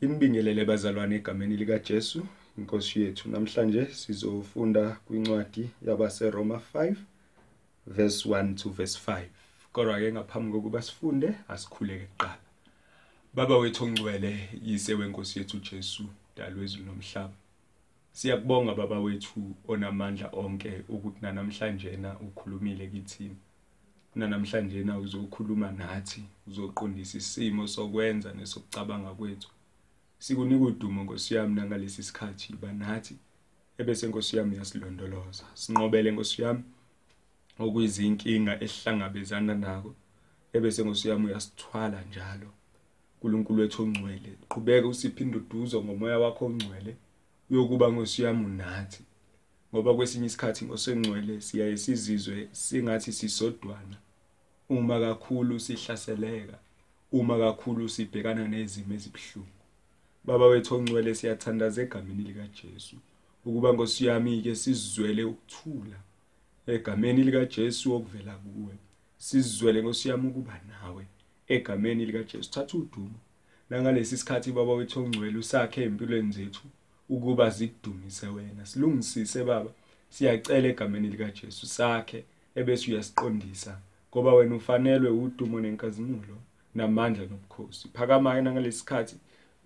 Inibingelele bazalwane egameni lika Jesu inkosi yethu namhlanje sizofunda kwincwadi yabaseRoma 5 verse 1 to verse 5 kodwa ke ngaphambi kokuba sifunde asikhuleke kuqala. Baba wethu ongcwele yise wenkosi yethu Jesu dalo wezulu nomhlaba Siyakubonga baba wethu onamandla onke ukuthi namhlanje na ukhulumile kithini namhlanje na uzokhuluma nathi uzoqondisa isimo sokwenza nesokucabanga kwethu. Sikunika udumo Nkosi yami nangalesi sikhathi banathi ebese Nkosi yami yasilondoloza. Sinqobele Nkosi yami okuyizinkinga esihlangabezana nako ebese Nkosi yami uyasithwala njalo. uNkulunkulu wethu ongcwele qhubeka usiphinda uduzo ngomoya wakho ongcwele uyokuba Nkosi yami unathi. Ngoba kwesinye isikhathi ngosengcwele siyaye sizizwe singathi sisodwana. Uma kakhulu sihlaseleka uma kakhulu sibhekana nezimo ezibhlungu Baba wethu ongcwele siyathandaza egameni lika Jesu ukuba Nkosi yami ke sizwele ukuthula egameni lika Jesu okuvela kuwe. Sizwele Nkosi yami ukuba nawe egameni lika Jesu thatha udumo. Nangalesi sikhathi baba wethu ongcwele usakhe empilweni zethu ukuba zikudumise wena. Silungisise baba. Siyacela egameni lika Jesu sakhe ebese uyasiqondisa ngoba wena ufanelwe udumo nenkazimulo namandla nobukhosi. Phakama nangalesi sikhathi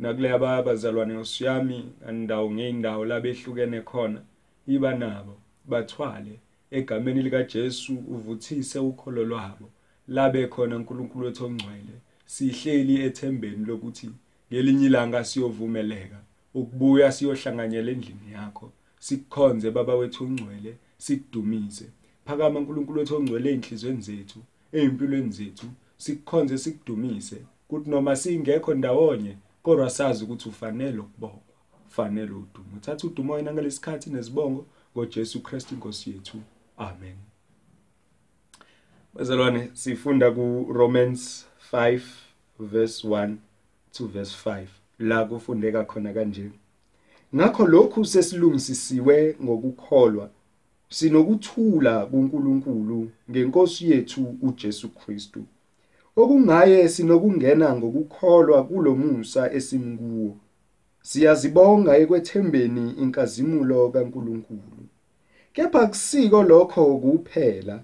nakule abazalwane osiyami andawo ngeindawo labehlukene khona iba nabo bathwale. Egameni lika Jesu uvuthise ukholo lwabo labe khona uNkulunkulu wethu ongcwele. Sihleli ethembeni lokuthi ngelinye ilanga siyovumeleka ukubuya siyohlanganyela endlini yakho. Sikukhonze baba wethu ongcwele sikudumise. Phakama uNkulunkulu wethu ongcwele einhlizweni zethu ezimpilweni zethu sikukhonze sikudumise. Kuthi noma singekho ndawonye kodwa sazi ukuthi ufanele ukubongwa ufanele udumo. Uthatha udumo wena ngalesikhathi nezibongo ngoJesu Kristu inkosi yethu. Amen. Bazalwane sifunda ku Romans 5 verse 1 to verse 5 la kufundeka khona kanje. Ngakho lokhu sesilungisisiwe ngokukholwa sinokuthula kuNkulunkulu ngenkosi yethu uJesu Kristu. Okungaye sinokungena ngokukholwa kulomusa esimkuwo siyazibonga ekwethembeni inkazimulo kaNkulunkulu. Kepha kusiko lokho kuphela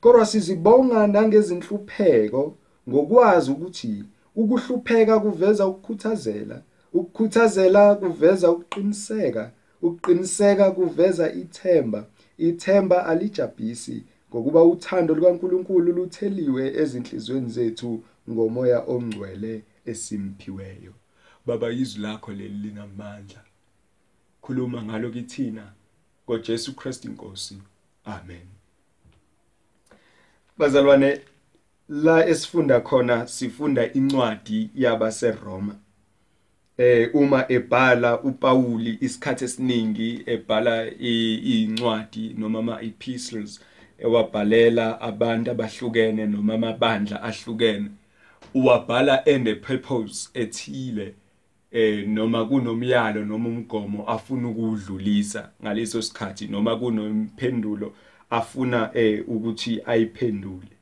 kodwa sizibonga nangezinhlupheko ngokwazi ukuthi ukuhlupheka kuveza ukukhuthazela ukukhuthazela kuveza ukuqiniseka ukuqiniseka kuveza ithemba ithemba alijabhisi ngokuba uthando lukaNkulunkulu lutheliwe ezinhlizweni zethu ngomoya ongcwele esimphiweyo baba izwi lakho leli linamandla. Khuluma ngalo kithina ngoJesu Kristu inkosi. Amen. Bazalwane la esifunda khona sifunda incwadi yabaseRoma. Eh uma ebhala uPauli isikhathi esiningi ebhala incwadi noma ama epistles ewabhalela abantu abahlukene noma amabandla ahlukene. Uwabhala and a purpose ethile eh noma kunomyalo noma umgomo afuna ukudlulisa ngaleso sikhathi noma kunomphendulo afuna eh ukuthi ayiphendule.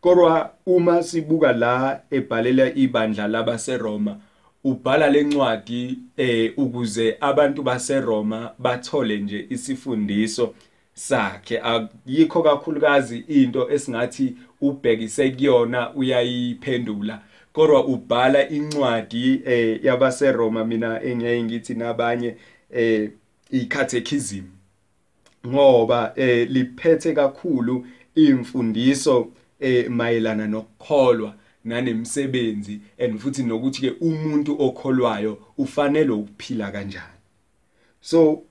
Kodwa uma sibuka la ebhalela ibandla labaseRoma ubhala lencwadi eh ukuze abantu baseRoma bathole nje isifundiso sakhe. Ayikho kakhulukazi into esingathi ubhekise kuyona uyayiphendula. Kodwa ubhala incwadi eh yabaseRoma mina engiyaye ngithi nabanye eh icatechism. Ngoba eh liphethe kakhulu imfundiso eh mayelana nokukholwa nanemsebenzi and futhi nokuthi ke umuntu okholwayo ufanele ukuphila kanjani. So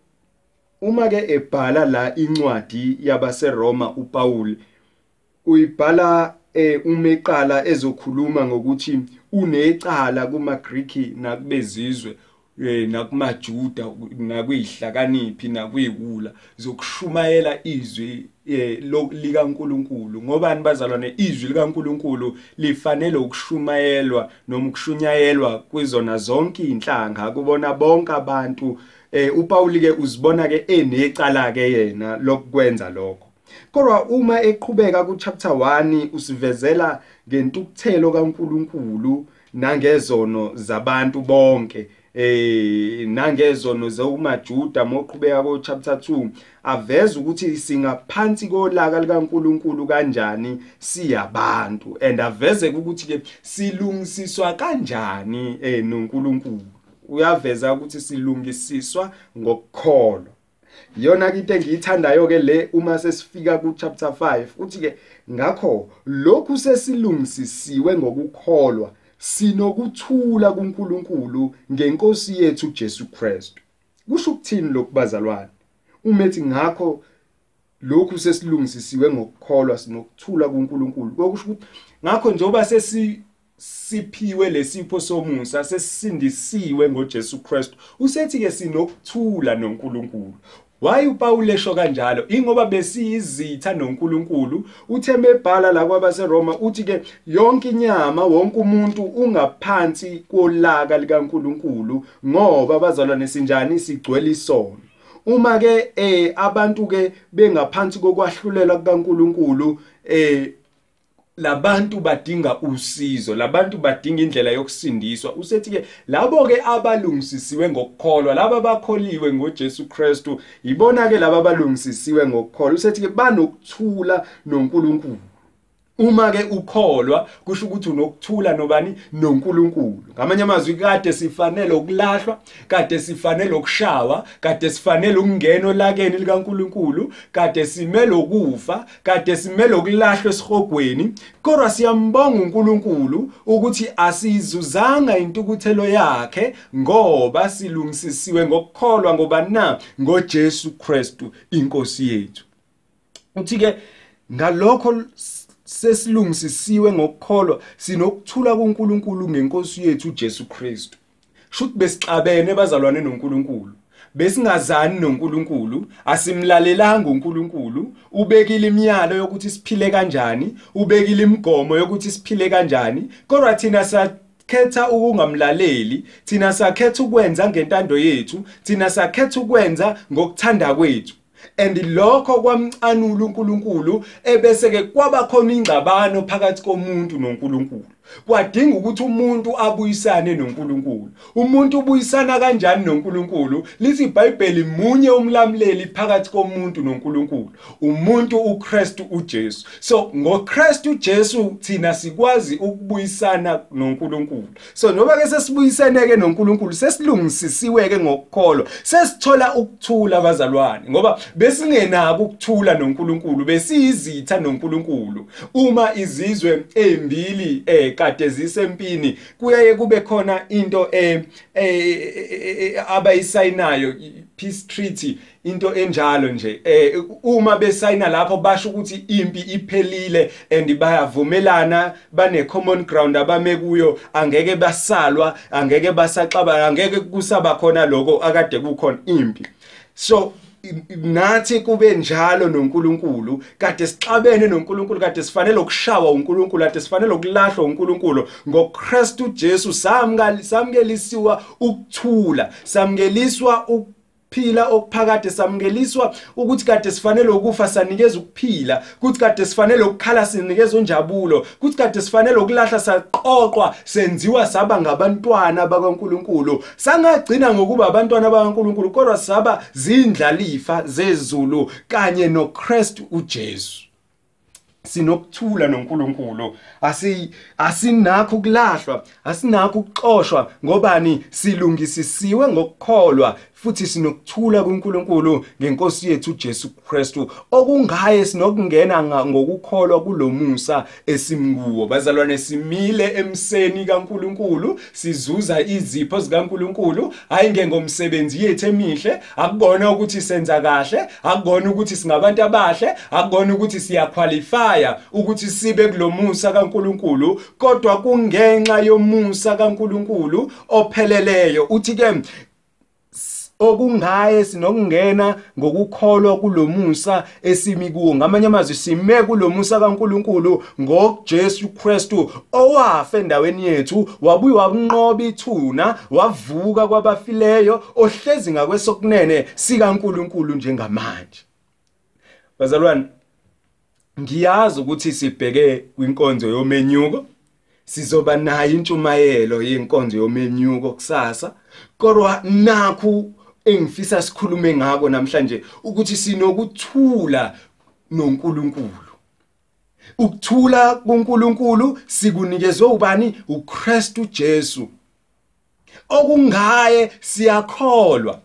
uma ke ebhala la incwadi yabaseRoma uPaul uyibhala eh umeqala ezokhuluma ngokuthi unecala kumaGriki nakubezizwe eh nakumaJuda nakuyihlakaniphi nakuyiwula zokushumayela izwi likaNkuluNkulu. Ngobani bazalwane izwi likaNkuluNkulu lifanele ukushumayelwa noma ukushunyayelwa kwizona zonke inhlanga kubona bonke abantu eh uPaul ke uzibona ke enecala ke yena lokwenza lokho. Kodwa uma eqhubeka ku chapter 1 usivezela ngentukuthelo kaNkuluNkulu nangezono zabantu bonke. Eh nangezono zeumajuda moqhubeka ko chapter 2 aveza ukuthi singaphansi kolaka likaNkuluNkulu kanjani siyabantu and aveze ukuthi ke silungisiswa kanjani eh noNkulunkulu. Uyaveza ukuthi silungisiswa ngokukholwa. Yona into engiyithandayo ke le uma sesifika ku chapter 5 uthi ke ngakho lokhu sesilungisisiwe ngokukholwa sinokuthula kuNkulunkulu ngenkosi yethu Jesu Kristu. Kusho ukuthini lokubazalwane umethi ngakho lokhu sesilungisisiwe ngokukholwa sinokuthula kuNkulunkulu. Kokusho ukuthi ngakho njengoba sesi siphiwe lesipho somusa sesisindisiwe ngoJesu Kristu usethi ke sinokuthula noNkulunkulu Why uPaul esho kanjalo? Ingoba besiyizitha noNkulunkulu. Uthe mebhala la kwabaseRoma uthi ke yonke inyama wonke umuntu ungaphansi kolaka likaNkulunkulu ngoba bazalwane sinjani sigcwele isono. Uma ke eh abantu ke bengaphansi kokwahlulela kukaNkulunkulu eh labantu badinga usizo labantu badinga indlela yokusindiswa. Usethi ke labo ke abalungisisiwe ngokukholwa laba bakholiwe ngoJesu Kristu ibona ke laba abalungisisiwe ngokukholwa. Usethi ke banokuthula noNkulunkulu. Uma ke ukholwa kusho ukuthi unokuthula nobani? noNkulunkulu. Ngamanye amazwi kade sifanele ukulahlwa kade sifanele ukushawa kade sifanele ukungena olakeni likaNkulunkulu kade simele ukufa kade simele ukulahlwa esihogweni kodwa siyambonga uNkulunkulu ukuthi asizuzanga intukuthelo yakhe ngoba silungisisiwe ngokukholwa ngoba na? ngoJesu Kristu inkosi yethu. Uthi ke ngalokho sesilungisisiwe ngokukholwa sinokuthula kuNkulunkulu ngenkosi yethu uJesu Kristu. Shuthi besixabene bazalwane noNkulunkulu. Besingazani noNkulunkulu? Asimlalelanga uNkulunkulu? Ubekile imiyalo yokuthi siphile kanjani? Ubekile imigomo yokuthi siphile kanjani? Kodwa thina sakhetha ukungamlaleli thina sakhetha ukwenza ngentando yethu thina sakhetha ukwenza ngokuthanda kwethu. And lokho kwamcanula uNkulunkulu ebese ke kwaba khona ingcabano phakathi komuntu noNkulunkulu. Kwadinga ukuthi umuntu abuyisane noNkulunkulu. Umuntu ubuyisana kanjani noNkulunkulu? Lithi iBhayibheli munye umlamleli phakathi komuntu noNkulunkulu. Umuntu uKristu uJesu. So ngoKristu Jesu thina sikwazi ukubuyisana noNkulunkulu. So noba ke sesibuyisene ke noNkulunkulu sesilungisisiwe ke ngokukholwa sesithola ukuthula abazalwane. Ngoba besingenako ukuthula noNkulunkulu besiyizitha noNkulunkulu. Uma izizwe ezimbili eh kade zisempini kuyaye kube khona into eh abayisayinayo peace treaty into enjalo nje. Eh uma besayina lapho basho ukuthi impi iphelile and bayavumelana bane common ground abame kuyo angeke basalwa angeke basaxaba angeke kusaba khona lokho akade kukhona impi. So nathi kube njalo noNkulunkulu kade sixabene noNkulunkulu kade sifanele ukushawa uNkulunkulu kade sifanele ukulahlwa uNkulunkulu. ngoKristu Jesu samkelisiwa ukuthula samkeliswa phila okuphakade samngeliswa ukuthi kade sifanele ukufa sanikeza ukuphila ukuthi kade sifanele ukukhala sinikeza unjabulo ukuthi kade sifanele ukulahla saqoqwa senziwa saba ngabantwana bakaNkuluNkulu. Sangagcina ngokuba abantwana bakaNkuluNkulu kodwa saba zindlalifa zezulu kanye noKristu uJesu. Sinokuthula noNkulunkulu. Asi asinakho ukulahlwa asinakho ukuxoshwa ngobani? Silungisisiwe ngokukholwa futhi sinokuthula kuNkulunkulu ngenkosi yethu Jesu Kristu. Okungaye sinokungena ngokukholwa kulomusa esimkuwo. Bazalwane simile emseni kaNkulunkulu sizuza izipho zikaNkulunkulu. Hayi ngengomsebenzi yethu emihle akubona ukuthi senza kahle akubona ukuthi singabantu abahle akubona ukuthi siyaqualifya ukuthi sibe kulomusa kaNkulunkulu kodwa kungenxa yomusa kaNkulunkulu opheleleyo. Uthi ke okungaye sinokungena ngokukholwa kulomusa esimi kuwo. Ngamanye amazwi sime kulomusa kaNkuluNkulu ngoJesu Kristu owafa endaweni yethu wabuye wakunqoba ithuna wavuka kwabafileyo ohlezi ngakwesokunene sikaNkuluNkulu njengamanje. Bazalwane ngiyazi ukuthi sibheke kwinkonzo yomenyuko sizoba nayo intshumayelo yenkonzo yomenyuko kusasa kodwa nakhu engifisa sikhulume ngako namhlanje ukuthi sinokuthula noNkulunkulu. Ukuthula kuNkulunkulu sikunikezwe ubani? uKristu Jesu. Okungaye siyakholwa.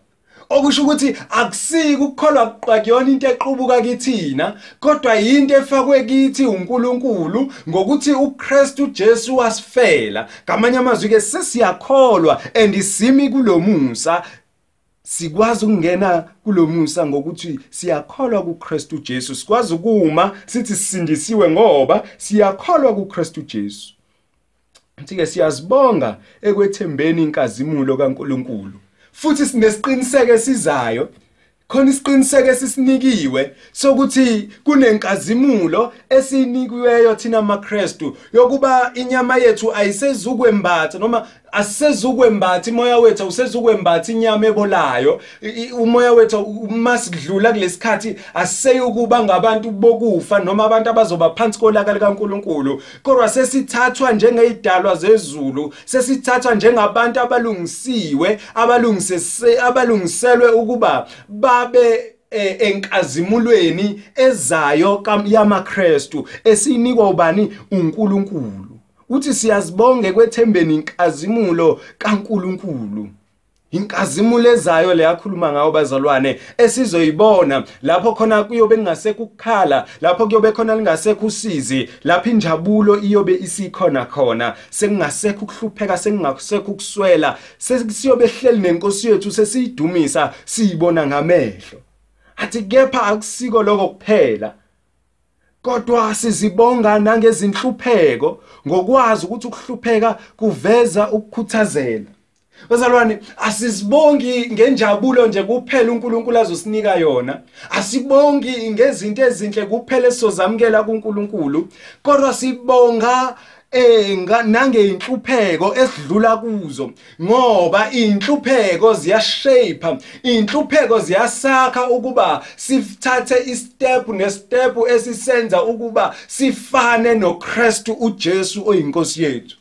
Okusho ukuthi akusiki ukukholwa kuyona into equbuka kithina kodwa into efakwe kithi uNkulunkulu ngokuthi uKristu Jesu wasifela. Ngamanye amazwi ke sesiyakholwa andisimi kulomusa. Sikwazi ukungena kulomusa ngokuthi siyakholwa kuKristu Jesu. Sikwazi ukuma sithi sisindisiwe ngoba siyakholwa kuKristu Jesu. Mthike siyazibonga ekwethembeni inkazimulo kaNkuluNkulu. Futhi sinesiqiniseko esizayo khona isiqiniseko esisinikiwe sokuthi kunenkazimulo esinikiweyo thina maKristu yokuba inyama yethu ayisezukwembatha noma asisezukwembatha imoya wethu awusezukwembatha inyama ebolayo. Umoya wethu masidlula kulesikhathi asiseyi ukuba ngabantu bokufa noma abantu abazoba phansi kolaka likaNkuluNkulu. Kodwa sesithathwa njengezidalwa zezulu sesithathwa njengabantu abalungisiwe abalungisese abalungiselwe ukuba babe enkazimulweni ezayo yamaKristu esinikwa ubani? uNkulunkulu. Uthi siyazibonga kwethembeni inkazimulo kaNkuluNkulu. Inkazimulo ezayo leyakhuluma ngayo bazalwane esizoyibona. Lapho khona kuyobe kungasekho ukukhala lapho kuyobe khona lingasekho usizi lapho injabulo iyobe isikhona khona. Sekungasekho ukuhlupheka sekungasekho ukuswela sesiyobe hleli nenkosi yethu sesiyidumisa siyibona ngamehlo. Athi kepha akusiko lokho kuphela. Kodwa sizibonga nangezinhlupheko ngokwazi ukuthi ukuhlupheka kuveza ukukhuthazela. Bazalwane asizibongi ngenjabulo nje kuphela uNkulunkulu azosinika yona. Asibongi ngezinto ezinhle kuphela esizamkela kuNkulunkulu. Kodwa sibonga eh nangeinhlupheko esidlula kuzo. Ngoba inhlupheko ziyashape inhlupheko ziyasakha ukuba sithathe istep nestep esisenza ukuba sifane noKristu uJesu oyinkosi yethu.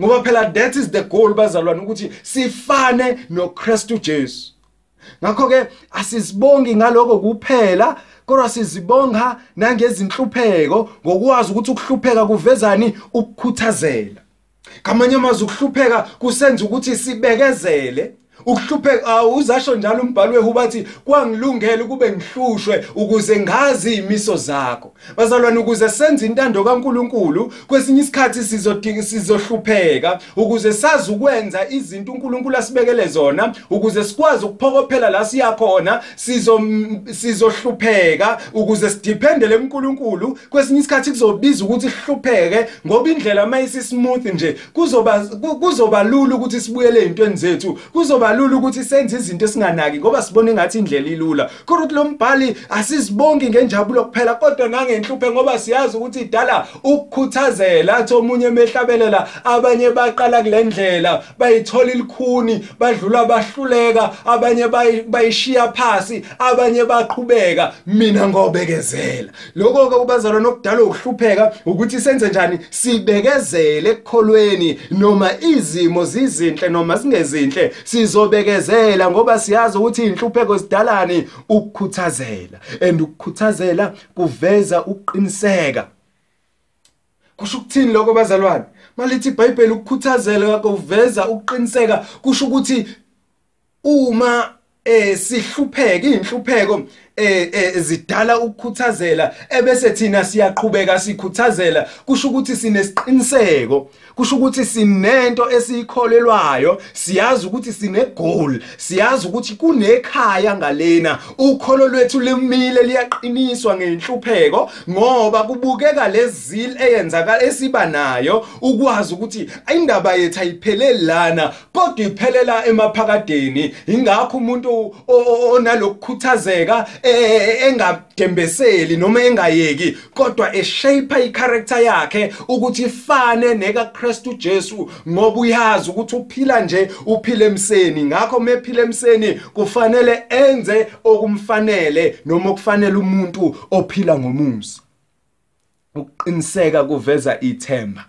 Ngoba phela that is the goal bazalwane ukuthi sifane noKristu Jesu. Ngakho ke asizibongi ngaloko kuphela kodwa sizibonga nangezinhlupheko ngokwazi ukuthi ukuhlupheka kuvezani ukukhuthazela. Ngamanye amazwi ukuhlupheka kusenza ukuthi sibekezele. Ukuhlupheka awuzasho njalo umbhalo wehubathi kwangilungela ukube ngihlushwe ukuze ngazi imiso zakho. Bazalwane ukuze senze intando kaNkuluNkulu kwesinye isikhathi sizodinga sizohlupheka ukuze sazi ukwenza izinto uNkulunkulu asibekele zona ukuze sikwazi ukuphokophela la siya khona sizo sizohlupheka ukuze sidependele kuNkulunkulu. Kwesinye isikhathi kuzobiza ukuthi sihlupheke ngoba indlela mayisi smooth nje kuzoba kuzoba lula ukuthi sibuyele ezintweni zethu kuzoba lula ukuthi senze izinto esinganaki ngoba sibona engathi indlela ilula. Kodwa ukuthi lo mbhali asizibongi ngenjabulo kuphela kodwa nangenhluphe ngoba siyazi ukuthi idala ukukhuthazela athi omunye emehlabelela abanye baqala kule ndlela bayithola ilikhuni badlula bahluleka abanye bayishiya phasi abanye baqhubeka. Mina ngobekezela. Lokho ke kubazalwa nokudala ukuhlupheka ukuthi senze njani? Sibekezele ekukholweni noma izimo zizinhle noma singezinhle sizobekezela ngoba siyazi ukuthi inhlupheko sidalani ukukhuthazela. And ukukhuthazela kuveza ukuqiniseka. Kusho ukuthini lokho bazalwane? Malithi iBhayibheli ukukhuthazela kuveza ukuqiniseka. Kusho ukuthi uma eh sihlupheka inhlupheko eh zidala ukukhuthazela ebese thina siyaqhubeka sikhuthazela. Kusho ukuthi sinesiqiniseko kusho ukuthi sinento esiyikholelwayo siyazi ukuthi sine goal siyazi ukuthi kunekhaya ngalena. Ukholo lwethu lemile liyaqiniswa ngenhlupheko ngoba kubukeka lezil eyenzakala esiba nayo ukwazi ukuthi indaba yethu ayipheleli lana kodwa iphelela emaphakadeni. Ingakho umuntu onalokukhuthazeka engadembeseli noma engayeki kodwa eshape icharacter yakhe ukuthi ifane neka Kristu Jesu ngoba uyazi ukuthi uphila nje uphile emseni. Ngakho mephila emseni kufanele enze okumfanele noma okufanele umuntu ophila ngomusa ukuqiniseka kuveza ithemba.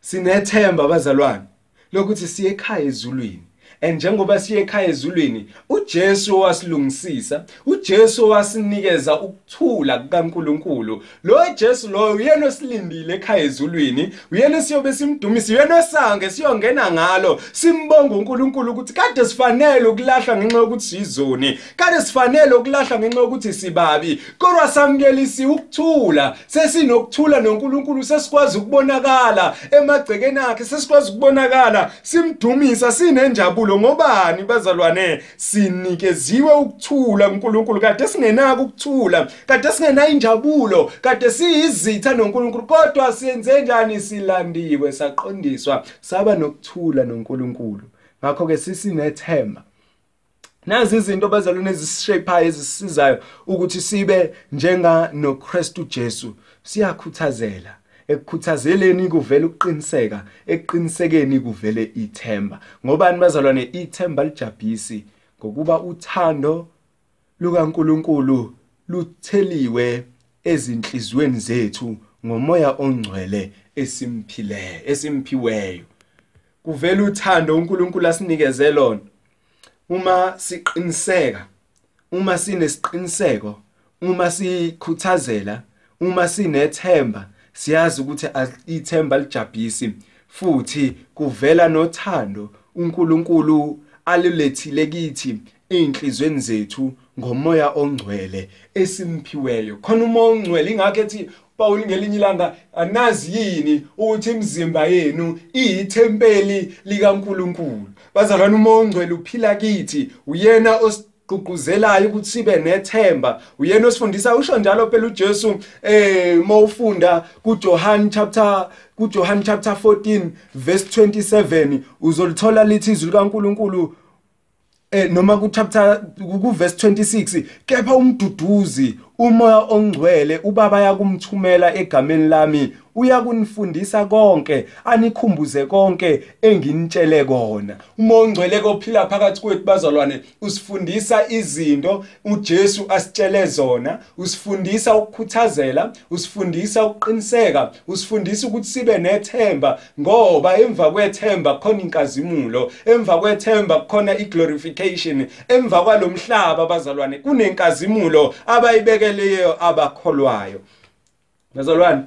Sinethemba abazalwane lokuthi siye ekhaya ezulwini. And njengoba siye ekhaya ezulwini uJesu wasilungisisa uJesu wasinikeza ukuthula kukaNkuluNkulu. Lo Jesu lo uyena osilindile ekhaya ezulwini uyena siyobe simdumisa uyena osange siyongena ngalo simbonga uNkulunkulu ukuthi kade sifanele ukulahla ngenxa yokuthi sizoni kade sifanele ukulahla ngenxa yokuthi sibabi kodwa samkelisi ukuthula. Sesinokuthula noNkulunkulu sesikwazi ukubonakala emagcekeni akhe sesikwazi ukubonakala simdumisa sinenjabulo ngobani bazalwane sinikeziwe ukuthula uNkulunkulu kade singenako ukuthula kade singenayo injabulo kade siyizitha noNkulunkulu kodwa siyenze njani? Silandiwe saqondiswa saba nokuthula noNkulunkulu. Ngakho ke sisinethemba. Nazi izinto bazalwane ezisishapeayo ezisizayo ukuthi sibe njenga noKristu Jesu. Siyakhuthazela ekukhuthazeleni kuvela ukuqiniseka eqinisekeni kuvele ithemba. Ngobani bazalwane? Ithemba lijabhisi ngokuba uthando lukaNkuluNkulu lutheliwe ezinhlizweni zethu ngomoya ongcwele esimphile esimphiweyo kuvela uthando uNkulunkulu asinikeze lona. Uma siqiniseka uma sinesiqiniseko uma sikhuthazela uma sinethemba siyazi ukuthi ithemba lijabhisi futhi kuvela nothando uNkulunkulu alulethile kithi einhlizweni zethu ngomoya ongcwele esimphiweyo khona umoya ongcwele ingakho ethi Paul ngelinye ilanga anazi yini ukuthi imizimba yenu iyithempeli likaNkuluNkulu? Bazalwana umoya ongcwele uphila kithi uyena gqugquzelayo ukuthi sibe nethemba. Uyena osifundisa usho njalo phela uJesu eh mawufunda kuJohn chapter kuJohn chapter 14 verse 27 uzolithola lithi izwi likaNkuluNkulu eh noma ku chapter ku verse 26 kepha umduduzi umoya ongcwele ubaba yakumthumela egameni lami uyakunifundisa konke anikhumbuze konke enginitshele kona. Uma ongcwele kophila phakathi kwethu bazalwane usifundisa izinto uJesu asitshele zona usifundisa ukukhuthazela usifundisa ukuqiniseka usifundisa ukuthi sibe nethemba ngoba emva kwethemba khona inkazimulo emva kwethemba khona iglorification emva kwalomhlaba bazalwane kunenkazimulo abayibekeleyo abakholwayo. Bazalwane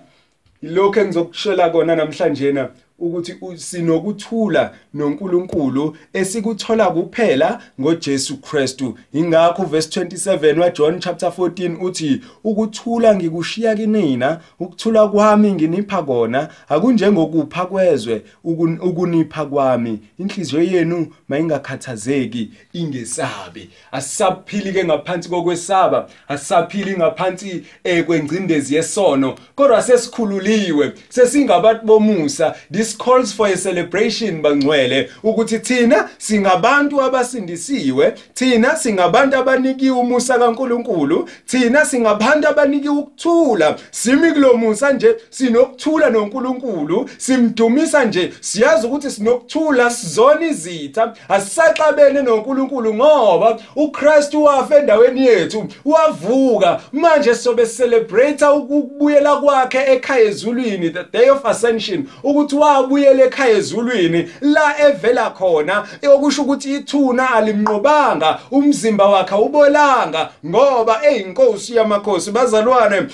ilokho engizokushela kona namhlanje na ukuthi sinokuthula noNkulunkulu esikuthola kuphela ngoJesu Kristu. Ingakho verse 27 waJohn chapter 14 uthi ukuthula ngikushiya kinina ukuthula kwami nginipha kona. Akunjengokupha kwezwe ukunipha kwami. Inhliziyo yenu mayingakhathazeki ingesabi. Asisaphili ke ngaphansi kokwesaba asisaphili ngaphansi kwengcindezi yesono. Kodwa sesikhululiwe sesingabantu bomusa this calls for a celebration bangcwele ukuthi thina singabantu abasindisiwe thina singabantu abanikiwe umusa kaNkuluNkulu thina singabantu abanikiwe ukuthula. Simi kulomusa nje sinokuthula noNkulunkulu simdumisa nje. Siyazi ukuthi sinokuthula sizona izitha. Asisaxabene noNkulunkulu ngoba uKristu wafa endaweni yethu wavuka. Manje sobe celebrate ukubuyela kwakhe ekhaya ezulwini the day of ascension ukuthi wabuyela ekhaya ezulwini la evela khona okusho ukuthi ithuna alimnqobanga umzimba wakhe ubolanga ngoba eyinkosi yamakhosi bazalwane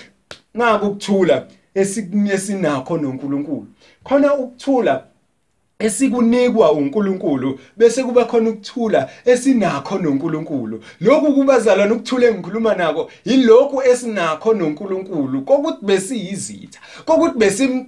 ngaku ukuthula esinakho noNkulunkulu. Khona ukuthula esikunikwa uNkulunkulu bese kuba khona ukuthula esinakho noNkulunkulu. Lokhu kubazalwa nokuthula engikhuluma nako yilokhu esinakho noNkulunkulu. Kokuthi besiyizitha kokuthi besim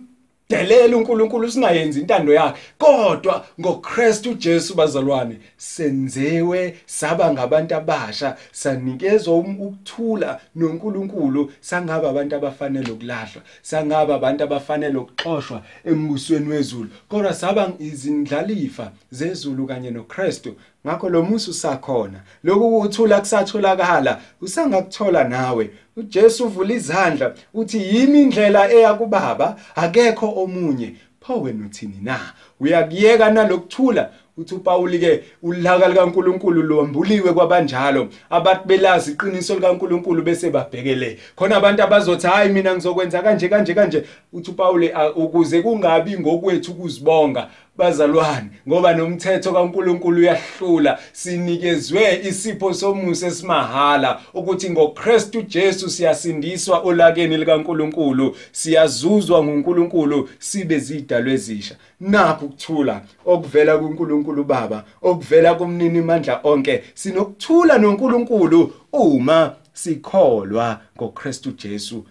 delela uNkulunkulu singayenzi intando yakhe. Kodwa ngoKristu Jesu bazalwane senzewe saba ngabantu abasha sanikezwa um-, ukuthula noNkulunkulu. Sangaba abantu abafanele ukulahlwa sangaba abantu abafanele ukuxoshwa embusweni wezulu. Kodwa saba izindlalifa zezulu kanye noKristu. Ngakho lo musa usakhona. Lokhu ukuthula kusatholakala usangakuthola nawe. uJesu uvula izandla uthi yimi indlela eya kubaba akekho omunye. Pho wena uthini na? Uyakuyeka nalokuthula? Uthi uPaul ke ulaka likaNkuluNkulu lombuliwe kwabanjalo. Abathi belazi iqiniso likaNkuluNkulu bese babhekele. Khona abantu abazothi hayi mina ngizokwenza kanje kanje kanje. Uthi uPaul ukuze kungabi ngokwethu ukuzibonga. Bazalwane ngoba nomthetho kaNkuluNkulu uyahlula. Sinikezwe isipho somusa esimahala ukuthi ngoKristu Jesu siyasindiswa olakeni likaNkuluNkulu siyazuzwa nguNkuluNkulu sibe zidalwe ezisha. Nakho ukuthula okuvela kuNkulunkulu Baba okuvela kumnini mandla onke sinokuthula noNkulunkulu uma sikholwa ngoKristu Jesu.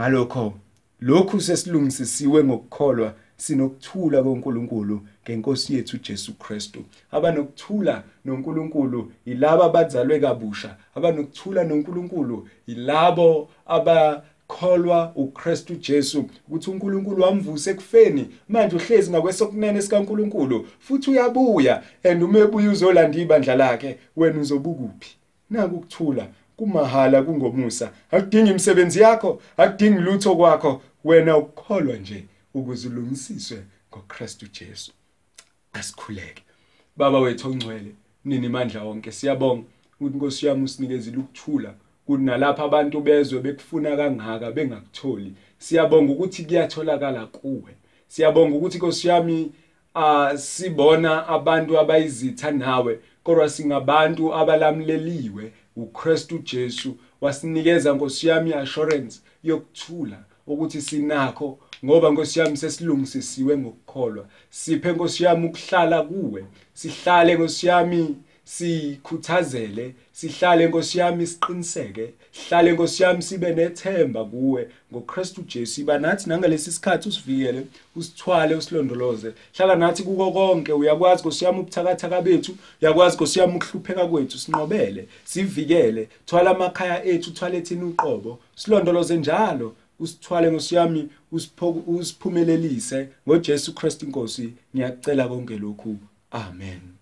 Ngalokho lokhu sesilungisisiwe ngokukholwa sinokuthula koNkulunkulu ngenkosi yethu Jesu Kristu. Abanokuthula noNkulunkulu yilabo abazalwe kabusha. Abanokuthula noNkulunkulu yilabo aba kholwa uKristu Jesu. Ukuthi uNkulunkulu wamvusa ekufeni manje uhlezi ngakwesokunene sikaNkulunkulu futhi uyabuya and uma ebuya uzolanda ibandla lakhe wena uzobukuphi naku ukuthula kumahala kungomusa. Akudingi imisebenzi yakho akudingi lutho kwakho wena ukukholwa nje. Ukuze ulungisiswe ngoKristu Jesu. Asikhuleke. Baba wethu ongcwele nini mandla wonke siyabonga ukuthi inkosi yami usinikezile ukuthula kunalapha abantu bezwe bekufuna kangaka bengakutholi. Siyabonga ukuthi kuyatholakala kuwe. Siyabonga ukuthi inkosi yami asibona abantu abayizitha nawe kodwa singabantu abalamleliwe uKristu Jesu. Wasinikeza nkosi yami assurance yokuthula ukuthi sinakho ngoba nkosi yami sesilungisisiwe ngokukholwa. Siphe nkosi yami ukuhlala kuwe sihlale nkosi yami sikhuthazele sihlale nkosi yami siqiniseke sihlale nkosi yami sibe nethemba kuwe. ngoKristu Jesu iba nathi nangalesi sikhathi usivikele usithwale usilondoloze. Hlala nathi kuko konke uyakwazi nkosi yami ubuthakathaka bethu uyakwazi nkosi yami ukuhlupheka kwethu sinqobele sivikele. Thwala amakhaya ethu thwale thina uqobo silondoloze njalo. Usithwale ngosiyami usiphumelelise. ngoJesu Kristu inkosi ngiyacela konke lokhu. Amen.